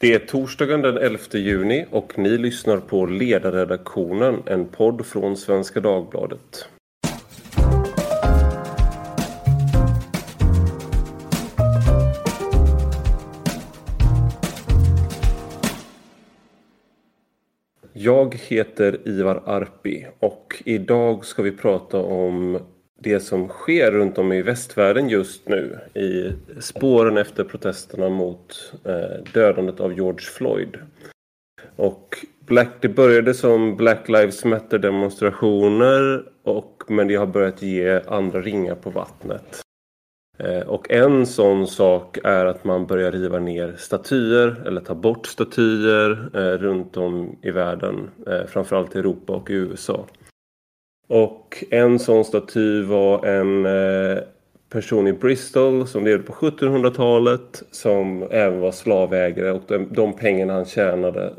Det är torsdagen den 11 juni och ni lyssnar på Ledarredaktionen, en podd från Svenska Dagbladet. Jag heter Ivar Arpi och idag ska vi prata om det som sker runt om i västvärlden just nu i spåren efter protesterna mot eh, dödandet av George Floyd. Och Black, det började som Black Lives Matter demonstrationer och, men det har börjat ge andra ringar på vattnet. Eh, och en sån sak är att man börjar riva ner statyer eller ta bort statyer eh, runt om i världen, eh, framförallt i Europa och i USA. Och en sån staty var en eh, person i Bristol som levde på 1700-talet som även var slavägare och de, de pengarna han tjänade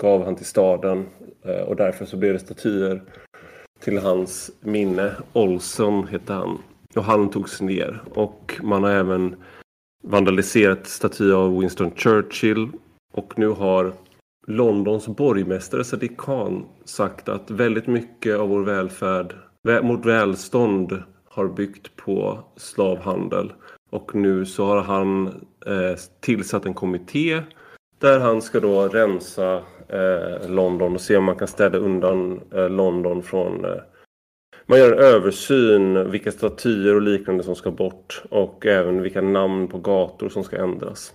gav han till staden eh, och därför så blev det statyer till hans minne. Olson hette han. Och han togs ner. Och man har även vandaliserat statyer av Winston Churchill. Och nu har Londons borgmästare Sadiq Khan sagt att väldigt mycket av vår välfärd, vårt välstånd har byggt på slavhandel. Och nu så har han eh, tillsatt en kommitté där han ska då rensa eh, London och se om man kan städa undan eh, London från eh, man gör en översyn vilka statyer och liknande som ska bort och även vilka namn på gator som ska ändras.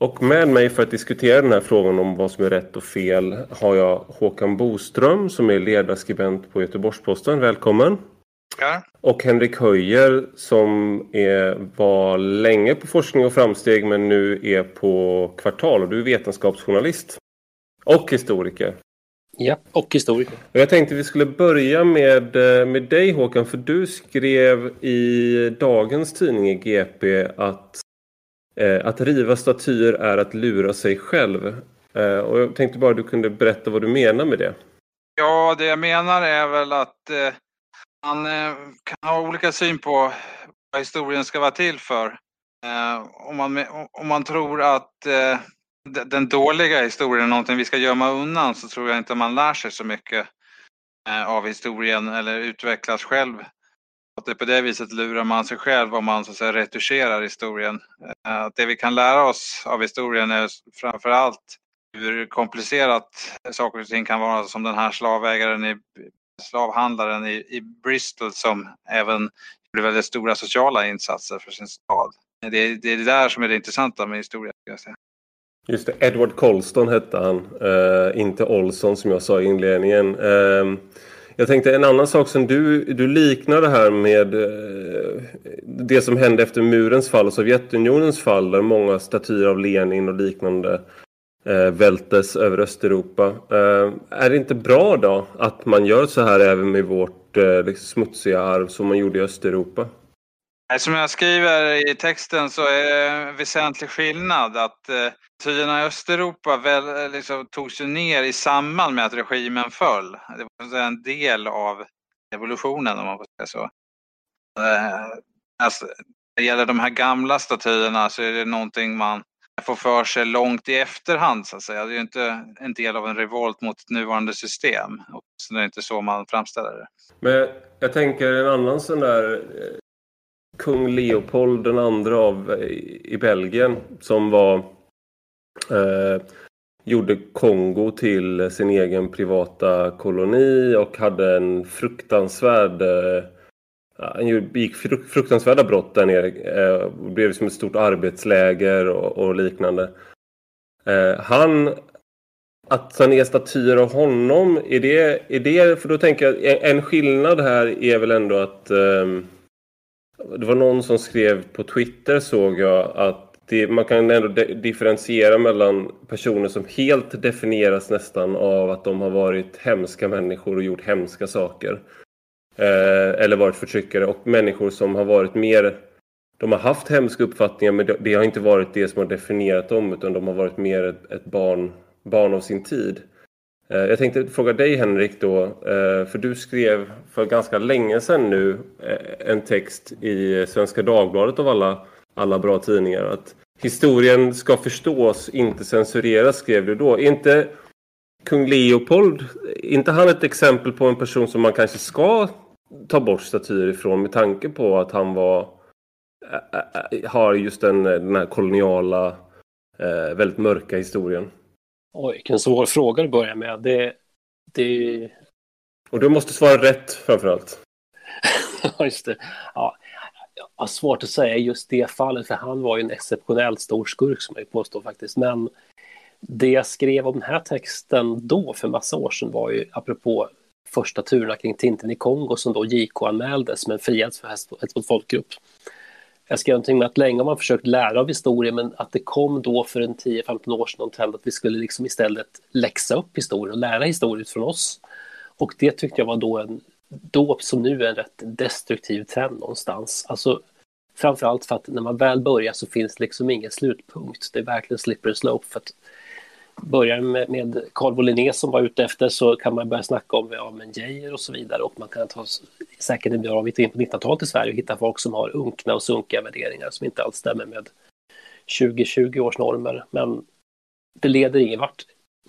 Och med mig för att diskutera den här frågan om vad som är rätt och fel har jag Håkan Boström som är ledarskribent på Göteborgs-Posten. Välkommen! Ja. Och Henrik Höjer som är, var länge på Forskning och framsteg men nu är på Kvartal och du är vetenskapsjournalist. Och historiker. Ja, och historiker. Och jag tänkte vi skulle börja med, eh, med dig Håkan för du skrev i dagens tidning i GP att Eh, att riva statyer är att lura sig själv. Eh, och jag tänkte bara du kunde berätta vad du menar med det. Ja, det jag menar är väl att eh, man eh, kan ha olika syn på vad historien ska vara till för. Eh, om, man, om man tror att eh, den dåliga historien är någonting vi ska gömma undan så tror jag inte man lär sig så mycket eh, av historien eller utvecklas själv att det på det viset lurar man sig själv om man så att säga retuscherar historien. Eh, det vi kan lära oss av historien är framför allt hur komplicerat saker och ting kan vara som den här slavägaren i slavhandlaren i, i Bristol som även gjorde väldigt stora sociala insatser för sin stad. Det, det är det där som är det intressanta med historien. Just det, Edward Colston hette han, uh, inte Olson som jag sa i inledningen. Uh, jag tänkte en annan sak som du, du liknar det här med eh, det som hände efter murens fall och Sovjetunionens fall där många statyer av Lenin och liknande eh, vältes över Östeuropa. Eh, är det inte bra då att man gör så här även med vårt eh, liksom smutsiga arv som man gjorde i Östeuropa? Som jag skriver i texten så är det en väsentlig skillnad att eh, partierna i Östeuropa väl, eh, liksom, togs ju ner i samband med att regimen föll. Det var en del av evolutionen om man får säga så. Eh, alltså, när det gäller de här gamla statyerna så är det någonting man får för sig långt i efterhand så att säga. Det är ju inte en del av en revolt mot ett nuvarande system. Så det är inte så man framställer det. Men jag tänker en annan sån där kung Leopold den andra av eh, i Belgien som var Eh, gjorde Kongo till sin egen privata koloni och hade en fruktansvärd eh, han begick fruktansvärda brott där nere. Eh, blev som ett stort arbetsläger och, och liknande. Eh, han att ta är statyer av honom, är det, är det, för då tänker jag, en skillnad här är väl ändå att eh, det var någon som skrev på Twitter såg jag att det, man kan ändå differentiera mellan personer som helt definieras nästan av att de har varit hemska människor och gjort hemska saker. Eh, eller varit förtryckare och människor som har varit mer de har haft hemska uppfattningar men det har inte varit det som har definierat dem utan de har varit mer ett, ett barn, barn av sin tid. Eh, jag tänkte fråga dig Henrik då, eh, för du skrev för ganska länge sedan nu eh, en text i Svenska Dagbladet av alla, alla bra tidningar att historien ska förstås, inte censureras, skrev du då. Är inte kung Leopold, inte han ett exempel på en person som man kanske ska ta bort statyer ifrån med tanke på att han var har just den, den här koloniala, väldigt mörka historien? Oj, vilken svår fråga att börja med. Det, det... Och du måste svara rätt framförallt. Ja, just det. Ja, jag har svårt att säga just det fallet, för han var ju en exceptionellt stor skurk som jag påstår faktiskt. Men det jag skrev om den här texten då för massa år sedan var ju apropå första turerna kring Tintin i Kongo som då JK anmäldes som en frihetsförhäst mot folkgrupp. Jag skrev någonting med att länge har man försökt lära av historien men att det kom då för en 10-15 år sedan en trend att vi skulle liksom istället läxa upp historien och lära historien från oss. Och det tyckte jag var då en då som nu en rätt destruktiv trend någonstans. Alltså, framförallt för att när man väl börjar så finns liksom ingen slutpunkt. Det är verkligen slippery slope. För att börjar med, med Carl Wolinné som var ute efter så kan man börja snacka om ja, men Geijer och så vidare och man kan ta säkert en bra bit in på 1900-talet i Sverige och hitta folk som har unkna och sunkiga värderingar som inte alls stämmer med 2020 års normer. Men det leder ingen vart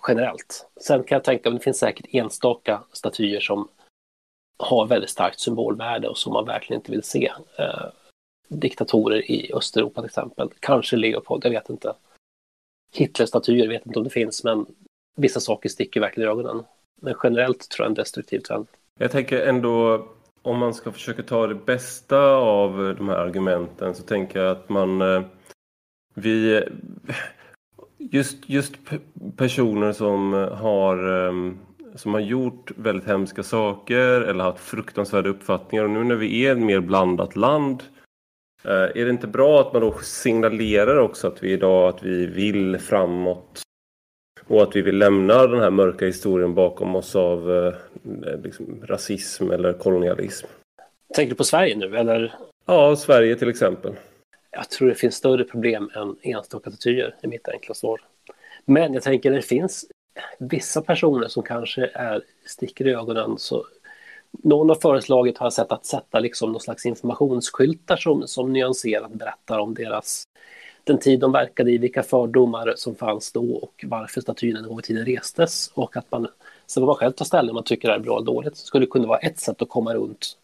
generellt. Sen kan jag tänka mig att det finns säkert enstaka statyer som har väldigt starkt symbolvärde och som man verkligen inte vill se. Eh, diktatorer i Östeuropa till exempel. Kanske Leopold, jag vet inte. Hitlerstatyer vet inte om det finns, men vissa saker sticker verkligen i ögonen. Men generellt tror jag en destruktiv trend. Jag tänker ändå, om man ska försöka ta det bästa av eh, de här argumenten så tänker jag att man... Eh, vi... Eh, just, just personer som har ehm, som har gjort väldigt hemska saker eller haft fruktansvärda uppfattningar. Och nu när vi är ett mer blandat land är det inte bra att man då signalerar också att vi idag att vi vill framåt och att vi vill lämna den här mörka historien bakom oss av eh, liksom, rasism eller kolonialism. Tänker du på Sverige nu eller? Ja, Sverige till exempel. Jag tror det finns större problem än enstaka statyer i mitt enkla svar. Men jag tänker det finns vissa personer som kanske är, sticker i ögonen. Så någon har föreslagit, har sett, att sätta liksom någon slags informationsskyltar som, som nyanserat berättar om deras den tid de verkade i, vilka fördomar som fanns då och varför statyn en gång i tiden restes. Och att man, sen får man själv ta ställning om man tycker det är bra eller dåligt. Det skulle kunna vara ett sätt att komma runt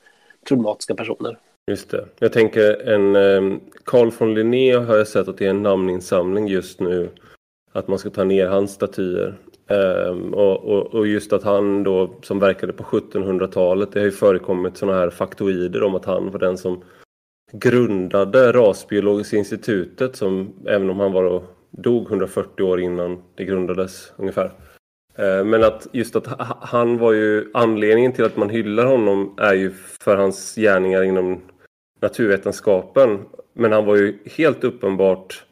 problematiska personer. Just det. Jag tänker en ehm, Carl von Linné har jag sett att det är en namninsamling just nu. Att man ska ta ner hans statyer. Um, och, och, och, just att han då som verkade på 1700-talet, det har ju förekommit sådana här faktoider om att han var den som grundade Rasbiologiska institutet som även om han var då, dog 140 år innan det grundades ungefär. Eh, men att just att han var ju anledningen till att man hyllar honom är ju för hans gärningar inom naturvetenskapen. Men han var ju helt uppenbart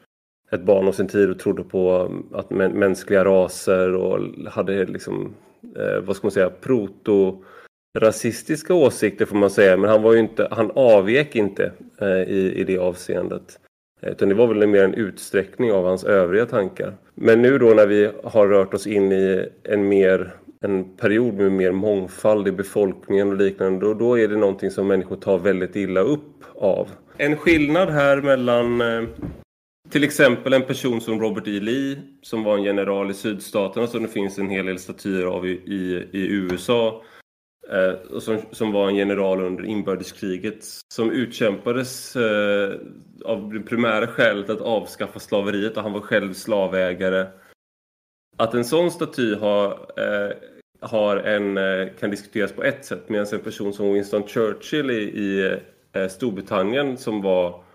ett barn av sin tid och trodde på um, att mänskliga raser och hade liksom, eh, vad ska man säga, proto rasistiska åsikter får man säga. Men han var ju inte, han avvek inte eh, i, i det avseendet. Eh, utan det var väl mer en utsträckning av hans övriga tankar. Men nu då när vi har rört oss in i en mer en period med mer mångfald i befolkningen och liknande, då, då är det någonting som människor tar väldigt illa upp av. En skillnad här mellan eh, till exempel en person som Robert E. Lee som var en general i sydstaterna som det finns en hel del statyer av i, i, i USA. Eh, som, som var en general under inbördeskriget som utkämpades eh, av det primära skälet att avskaffa slaveriet och han var själv slavägare. Att en sån staty har, eh, har en, eh, kan diskuteras på ett sätt medan en person som Winston Churchill i, i eh, Storbritannien som var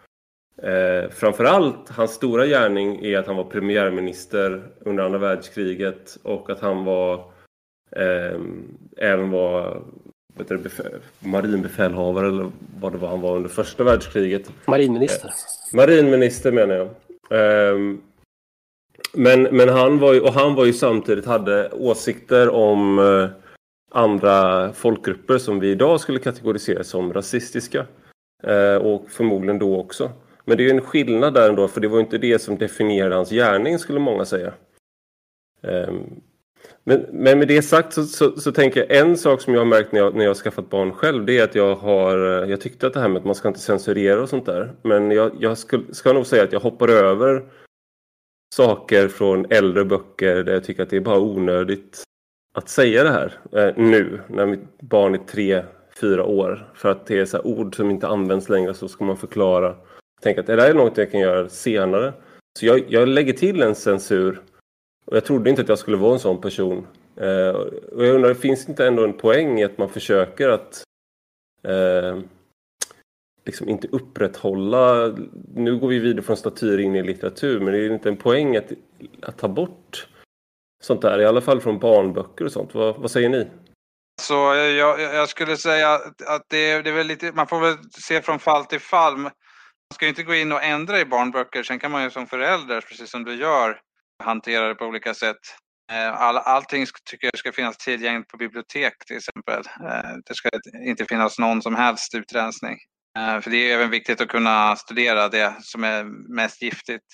Eh, framförallt hans stora gärning är att han var premiärminister under andra världskriget och att han var eh, även var vet du, befäl, marinbefälhavare eller vad det var han var under första världskriget. Marinminister. Eh, marinminister menar jag. Eh, men, men han var ju, och han var ju samtidigt hade åsikter om eh, andra folkgrupper som vi idag skulle kategorisera som rasistiska. Eh, och förmodligen då också. Men det är ju en skillnad där ändå, för det var inte det som definierade hans gärning skulle många säga. Men, men med det sagt så, så, så, tänker jag en sak som jag har märkt när jag, när jag har skaffat barn själv det är att jag har eh, jag tyckte att det här med att man ska inte censurera och sånt där men jag, jag skulle, ska nog säga att jag hoppar över saker från äldre böcker där jag tycker att det är bara onödigt att säga det här eh, nu när mitt barn är tre, fyra år. För att det är så ord som inte används längre så ska man förklara. Tänk att det där är något jag kan göra senare. Så jag, jag lägger till en censur. Och jag trodde inte att jag skulle vara en sån person. Eh, och jag undrar, finns det inte ändå en poäng i att man försöker att eh, liksom inte upprätthålla... Nu går vi vidare från statyer in i litteratur, men det är inte en poäng att, att ta bort sånt där, i alla fall från barnböcker och sånt. Vad, vad säger ni? Så eh, jag, jag skulle säga att det, det är väl lite, man får väl se från fall till fall. Man ska inte gå in och ändra i barnböcker. Sen kan man ju som förälder, precis som du gör, hantera det på olika sätt. Eh, all, allting tycker jag ska finnas tillgängligt på bibliotek till exempel. Eh, det ska inte finnas någon som helst utrensning. Eh, för det är även viktigt att kunna studera det som är mest giftigt.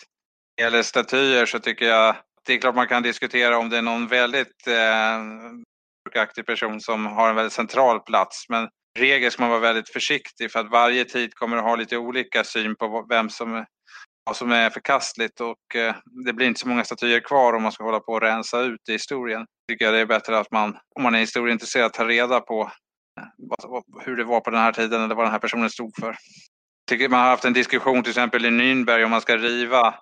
När det gäller statyer så tycker jag det är klart man kan diskutera om det är någon väldigt eh, aktiv person som har en väldigt central plats. Men regel ska man vara väldigt försiktig för att varje tid kommer att ha lite olika syn på vem som, som är förkastligt och eh, det blir inte så många statyer kvar om man ska hålla på och rensa ut i historien. Tycker jag det är bättre att man, om man är historieintresserad, tar reda på eh, hur det var på den här tiden eller vad den här personen stod för. Jag tycker man har haft en diskussion till exempel i Nürnberg om man ska riva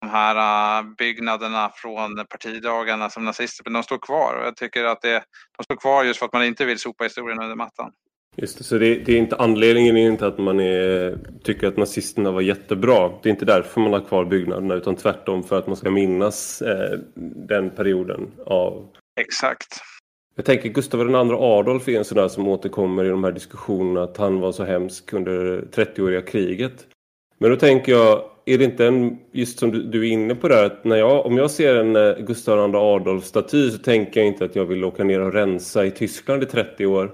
de här eh, byggnaderna från partidagarna som nazister, men de står kvar. Och jag tycker att det, de står kvar just för att man inte vill sopa historien under mattan. Just det, så det, det, är inte anledningen är inte att man är, tycker att nazisterna var jättebra. Det är inte därför man har kvar byggnaderna utan tvärtom för att man ska minnas eh, den perioden av... Exakt. Jag tänker Gustav II Adolf är en sån där som återkommer i de här diskussionerna att han var så hemsk under 30-åriga kriget. Men då tänker jag, är det inte en, just som du, du är inne på där, att när jag, om jag ser en eh, Gustav II Adolf-staty så tänker jag inte att jag vill åka ner och rensa i Tyskland i 30 år.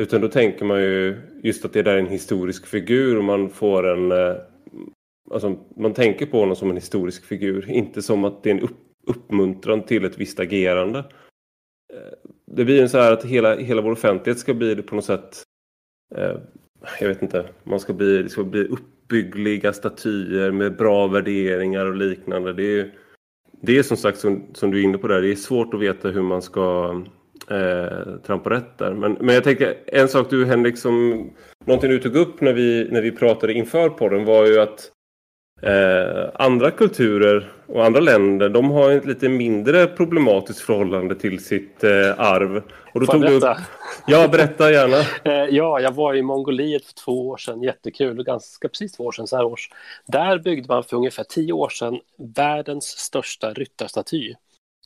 Utan då tänker man ju just att det där är en historisk figur och man får en... Eh, alltså man tänker på honom som en historisk figur, inte som att det är en upp, uppmuntran till ett visst agerande. Eh, det blir ju så här att hela, hela vår offentlighet ska bli på något sätt... Eh, jag vet inte, man ska bli, det ska bli uppbyggliga statyer med bra värderingar och liknande. Det är, det är som sagt som, som du är inne på där, det är svårt att veta hur man ska eh, trampa rätt där. Men, men jag tänker en sak du Henrik, som någonting du tog upp när vi, när vi pratade inför podden var ju att Eh, andra kulturer och andra länder de har ett lite mindre problematiskt förhållande till sitt eh, arv. Och då Får tog jag berätta? Du... Ja, berätta gärna. eh, ja, jag var i Mongoliet för två år sedan, jättekul, ganska precis två år sedan, så här års. Där byggde man för ungefär tio år sedan världens största ryttarstaty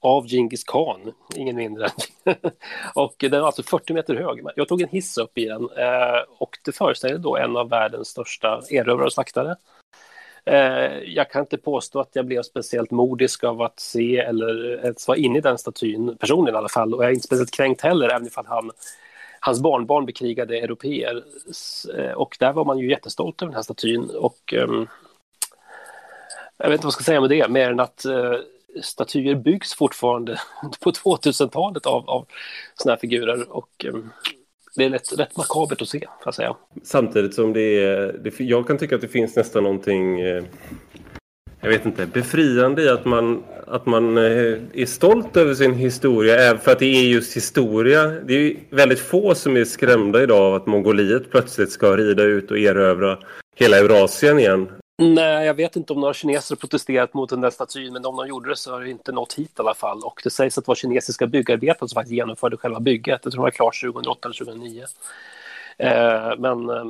av Genghis khan, ingen mindre. och den var alltså 40 meter hög. Jag tog en hiss upp i den eh, och det föreställde då en av världens största erövrare och Eh, jag kan inte påstå att jag blev speciellt modisk av att se eller ens vara inne i den statyn, personligen i alla fall. Och jag är inte speciellt kränkt heller, även ifall han, hans barnbarn bekrigade europeer. Eh, och där var man ju jättestolt över den här statyn. Och ehm, jag vet inte vad jag ska säga med det, mer än att eh, statyer byggs fortfarande på 2000-talet av, av sådana här figurer. Och um, det är rätt, rätt makabert att se, får jag säga. Samtidigt som det är... Det, jag kan tycka att det finns nästan någonting... Eh, jag vet inte, befriande i att man, att man eh, är stolt över sin historia. Även för att det är just historia. Det är väldigt få som är skrämda idag av att Mongoliet plötsligt ska rida ut och erövra hela Eurasien igen. Nej, jag vet inte om några kineser protesterat mot den där statyn, men om de gjorde det så har det inte nått hit i alla fall. Och det sägs att det var kinesiska byggarbetare som faktiskt genomförde själva bygget. Jag tror det var klart 2008 eller 2009. Eh, men eh,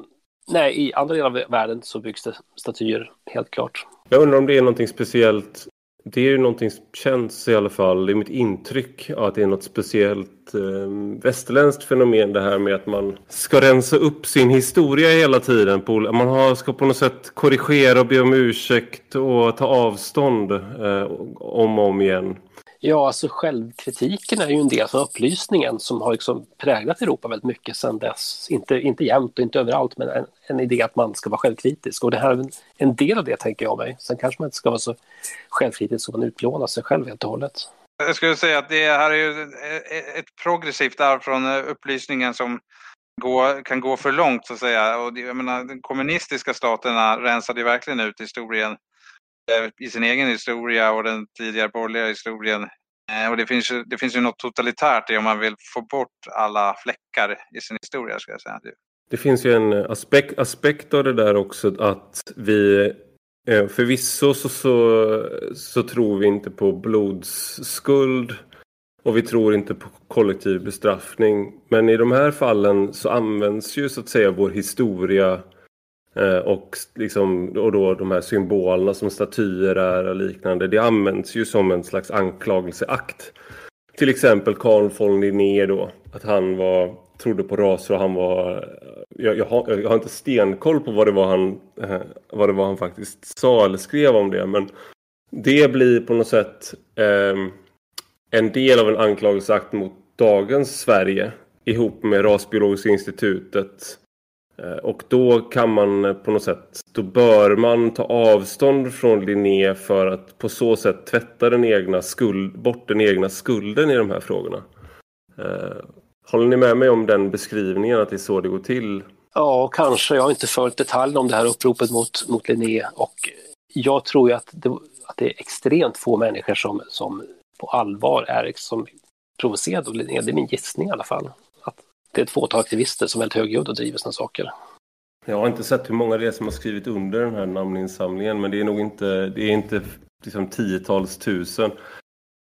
nej, i andra delar av världen så byggs det statyer, helt klart. Jag undrar om det är någonting speciellt det är ju någonting som känns i alla fall, det är mitt intryck att det är något speciellt eh, västerländskt fenomen det här med att man ska rensa upp sin historia hela tiden. På, man har, ska på något sätt korrigera och be om ursäkt och ta avstånd eh, om och om igen. Ja, alltså självkritiken är ju en del av upplysningen som har liksom präglat Europa väldigt mycket sedan dess. Inte, inte jämt och inte överallt, men en, en idé att man ska vara självkritisk. Och det här är en, en del av det, tänker jag mig. Sen kanske man inte ska vara så självkritisk som man utplånar sig själv helt och hållet. Jag skulle säga att det här är ju ett progressivt arv från upplysningen som gå, kan gå för långt så att säga. Och jag menar, de kommunistiska staterna rensade ju verkligen ut historien Eh, i sin egen historia och den tidigare borgerliga historien. Eh, och det finns, ju, det finns ju något totalitärt i om man vill få bort alla fläckar i sin historia. Ska jag säga. Det finns ju en aspekt, aspekt av det där också att vi eh, Förvisso så, så, så tror vi inte på blodsskuld och vi tror inte på kollektiv bestraffning. Men i de här fallen så används ju så att säga vår historia Eh, och, liksom, och då de här symbolerna som statyer är och liknande. Det används ju som en slags anklagelseakt. Till exempel Carl von Linné då. Att han var, trodde på raser och han var... Jag, jag, har, jag har inte stenkoll på vad det, var han, eh, vad det var han faktiskt sa eller skrev om det. Men det blir på något sätt... Eh, en del av en anklagelseakt mot dagens Sverige ihop med Rasbiologiska institutet. Eh, och då kan man eh, på något sätt, då bör man ta avstånd från Linné för att på så sätt tvätta den egna skuld, bort den egna skulden i de här frågorna. Eh, håller ni med mig om den beskrivningen, att det är så det går till? Ja, kanske. Jag har inte följt detaljerna om det här uppropet mot, mot Linné och jag tror ju att det, att det är extremt få människor som, som på allvar är liksom provocerade av Linné. Det är min gissning i alla fall. Det är ett fåtal aktivister som är väldigt högljudda och driver sådana saker. Jag har inte sett hur många det är som har skrivit under den här namninsamlingen men det är nog inte, det är inte liksom tiotals tusen.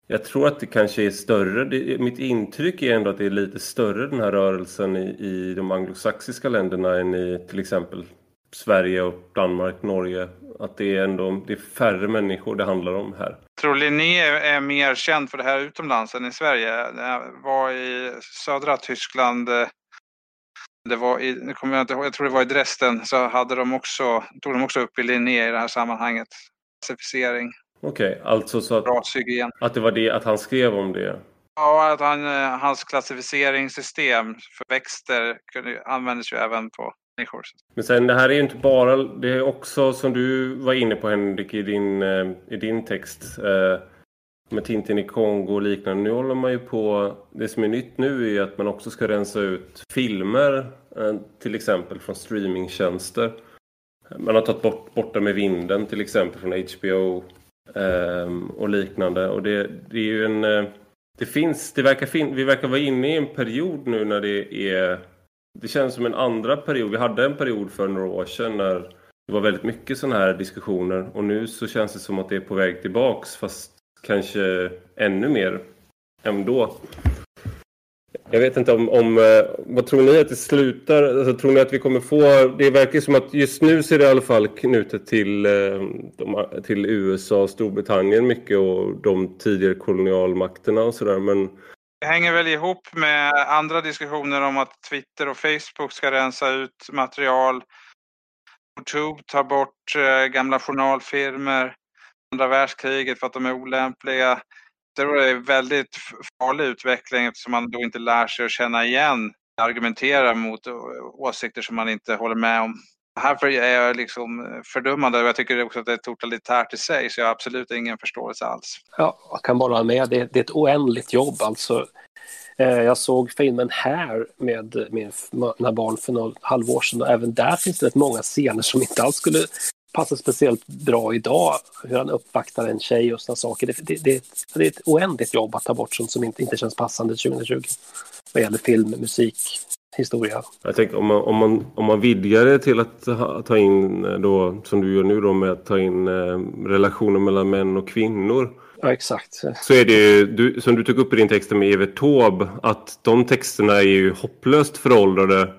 Jag tror att det kanske är större. Det, mitt intryck är ändå att det är lite större den här rörelsen i, i de anglosaxiska länderna än i till exempel Sverige och Danmark, Norge. Att det är ändå det är färre människor det handlar om här. Jag tror Linné är mer känd för det här utomlands än i Sverige. Det var i södra Tyskland. Det var i, nu kommer jag inte ihåg, jag tror det var i Dresden, så hade de också, tog de också upp i Linné i det här sammanhanget. Klassificering. Okej, okay, alltså så att, att det var det, att han skrev om det? Ja, att han, hans klassificeringssystem för växter användes ju även på människor. Men sen det här är ju inte bara, det är också som du var inne på Henrik i din, eh, i din text eh, med Tintin i Kongo och liknande. Nu håller man ju på, det som är nytt nu är att man också ska rensa ut filmer eh, till exempel från streamingtjänster. Man har tagit bort Borta med vinden till exempel från HBO ehm, och liknande. Och det, det är ju en... Det finns, det verkar fin, vi verkar vara inne i en period nu när det är det känns som en andra period. Vi hade en period för några år sedan när det var väldigt mycket sådana här diskussioner och nu så känns det som att det är på väg tillbaks fast kanske ännu mer än då. Jag vet inte om, om eh, vad tror ni att det slutar? Alltså, tror ni att vi kommer få, det verkar som att just nu ser det i alla fall knutet till, eh, till USA och Storbritannien mycket och de tidigare kolonialmakterna och sådär men det hänger väl ihop med andra diskussioner om att Twitter och Facebook ska rensa ut material. Youtube tar bort eh, gamla journalfilmer, andra världskriget för att de är olämpliga. Jag tror det är en väldigt farlig utveckling eftersom man då inte lär sig att känna igen, argumentera mot eh, åsikter som man inte håller med om. Här är jag liksom eh, fördömande och jag tycker också att det är totalitärt i sig så jag har absolut ingen förståelse alls. Ja, jag kan bara hålla med. Det, det är ett oändligt jobb alltså. Eh, jag såg filmen här med mina barn för några halvår sedan och även där finns det rätt många scener som inte alls skulle passa speciellt bra idag. Hur han uppvaktar en tjej och sådana saker. Det, det, det, det, är ett oändligt jobb att ta bort sånt som inte, inte känns passande 2020. Vad gäller film, musik, historia. Jag tänker om man, om man, om man vidgar det till att ta, ta in eh, då, som du gör nu då med att ta in eh, relationer mellan män och kvinnor. Ja, exakt. Så är det du, som du tog upp i din text med Evert Taube, att de texterna är ju hopplöst föråldrade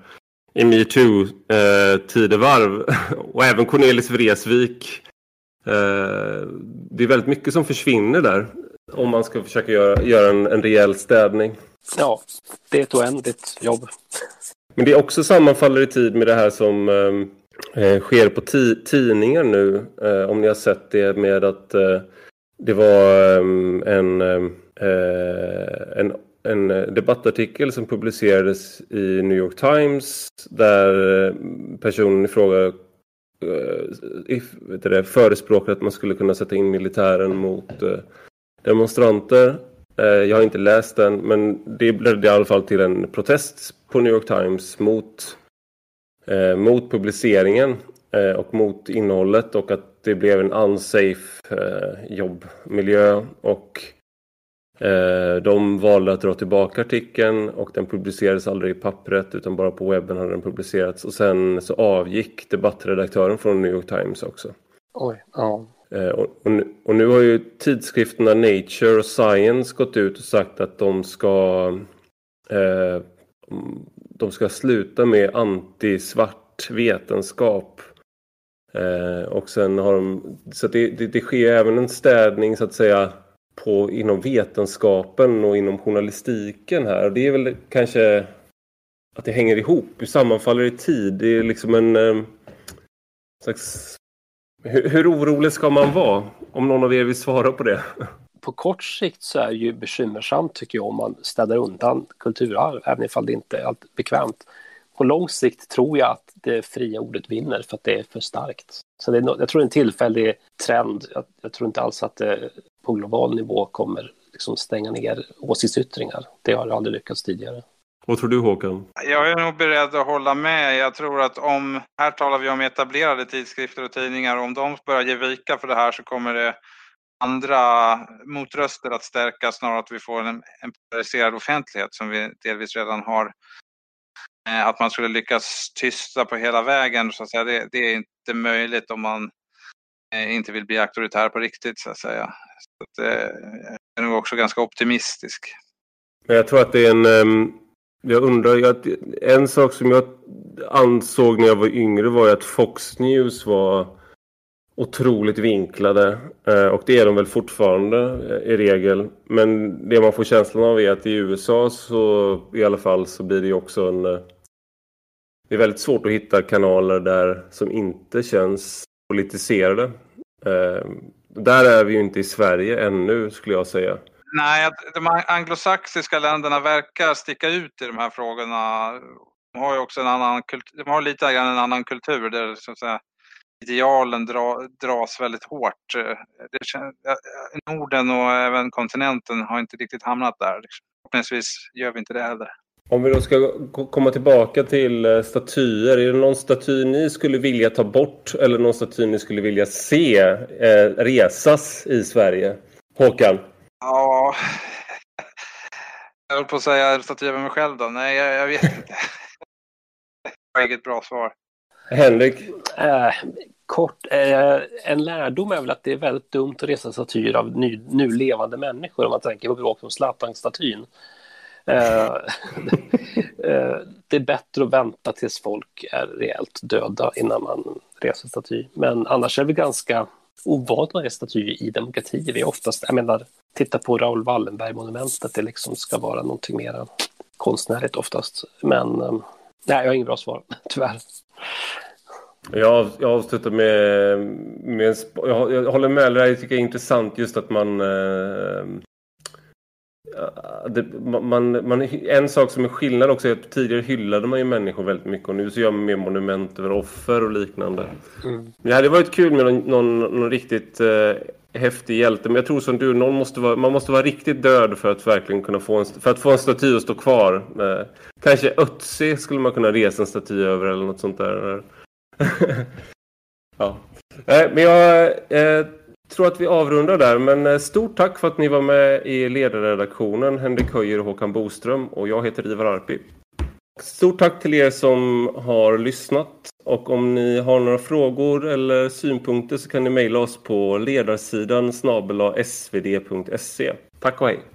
i metoo-tidevarv. Eh, och även Cornelis Vreeswijk. Eh, det är väldigt mycket som försvinner där. Om man ska försöka göra, göra en, en rejäl städning. Ja, det är ett oändligt jobb. Men det också sammanfaller i tid med det här som ehm, eh, sker på tidningar nu. Eh, om ni har sett det med att eh, det var ehm, en, ehm, eh, en, en debattartikel som publicerades i New York Times där eh, personen i fråga eh, förespråkade att man skulle kunna sätta in militären mot demonstranter. Eh, jag har inte läst den, men det ledde i alla fall till en protest på New York Times mot, eh, mot publiceringen eh, och mot innehållet och att det blev en unsafe eh, jobbmiljö. Och eh, de valde att dra tillbaka artikeln och den publicerades aldrig i pappret utan bara på webben hade den publicerats. Och sen så avgick debattredaktören från New York Times också. Oj, ja. Eh, och, nu, och, nu, har ju tidskrifterna Nature och Science gått ut och sagt att de ska eh, de ska sluta med anti-svart vetenskap. Eh, och sen har de, så det, det, det, sker även en städning så att säga på, inom vetenskapen och inom journalistiken här. Och det är väl kanske att det hänger ihop, det sammanfaller i tid. Det är liksom en eh, slags hur, hur orolig ska man vara? Om någon av er vill svara på det. På kort sikt så är det ju bekymmersamt tycker jag om man städar undan kulturarv, även ifall det inte är allt bekvämt. På lång sikt tror jag att det fria ordet vinner för att det är för starkt. Så det är, jag tror det är en tillfällig trend. Jag, jag tror inte alls att det på global nivå kommer liksom stänga ner åsiktsyttringar. Det har aldrig lyckats tidigare. Vad tror du Håkan? Jag är nog beredd att hålla med. Jag tror att om, här talar vi om etablerade tidskrifter och tidningar, om de börjar ge vika för det här så kommer det andra motröster att stärka snarare att vi får en, en polariserad offentlighet som vi delvis redan har. Eh, att man skulle lyckas tysta på hela vägen, så att säga, det, det är inte möjligt om man eh, inte vill bli auktoritär på riktigt så att säga. Så att, eh, jag är nog också ganska optimistisk. Men jag tror att det är en ehm, jag undrar, jag, en sak som jag ansåg när jag var yngre var ju att Fox News var otroligt vinklade. Eh, och det är de väl fortfarande eh, i regel. Men det man får känslan av är att i USA så i alla fall så blir det ju också en... Eh, det är väldigt svårt att hitta kanaler där som inte känns politiserade. Där är vi ju inte i Sverige ännu skulle jag säga. Nej, de anglosaxiska länderna verkar sticka ut i de här frågorna. De har ju också en annan kultur, de har lite grann en annan kultur där så att säga, idealen dra, dras väldigt hårt. Det, Norden och även kontinenten har inte riktigt hamnat där. Liksom. Förhoppningsvis gör vi inte det heller. Om vi då ska komma tillbaka till eh, statyer. Är det någon staty ni skulle vilja ta bort eller någon staty ni skulle vilja se eh, resas i Sverige? Håkan? Ja, jag höll på att säga staty över mig själv då. Nej, jag, jag vet inte. jag har inget bra svar. Henrik? Eh, kort, eh, en lärdom är väl att det är väldigt dumt att resa statyer av ny, nu levande människor om man tänker på bråk som Zlatan-statyn. Eh, det är bättre att vänta tills folk är rejält döda innan man reser staty. Men annars är vi ganska ovanligt med statyer i demokratier. Vi är oftast, jag menar, titta på Raoul Wallenberg-monumentet, det liksom ska vara någonting mer konstnärligt oftast. Men eh, nej, jag har inget bra svar, tyvärr. Jag, jag avslutar med, med jag, jag håller med dig, jag tycker det är intressant just att man eh, det, man, man, en sak som är skillnad också är att tidigare hyllade man ju människor väldigt mycket och nu så gör man mer monument över offer och liknande. Mm. Det hade varit kul med någon, någon, någon riktigt eh, häftig hjälte men jag tror som du, någon måste vara, man måste vara riktigt död för att verkligen kunna få en, för att få en staty att stå kvar. Eh, kanske Ötzi skulle man kunna resa en staty över eller något sånt där. ja. Nej, men jag... Eh, tror att vi avrundar där, men eh, stort tack för att ni var med i ledarredaktionen. Henrik Höjer och Håkan Boström och jag heter Ivar Arpi. Stort tack till er som har lyssnat och om ni har några frågor eller synpunkter så kan ni mejla oss på ledarsidan svd.se. Tack och hej!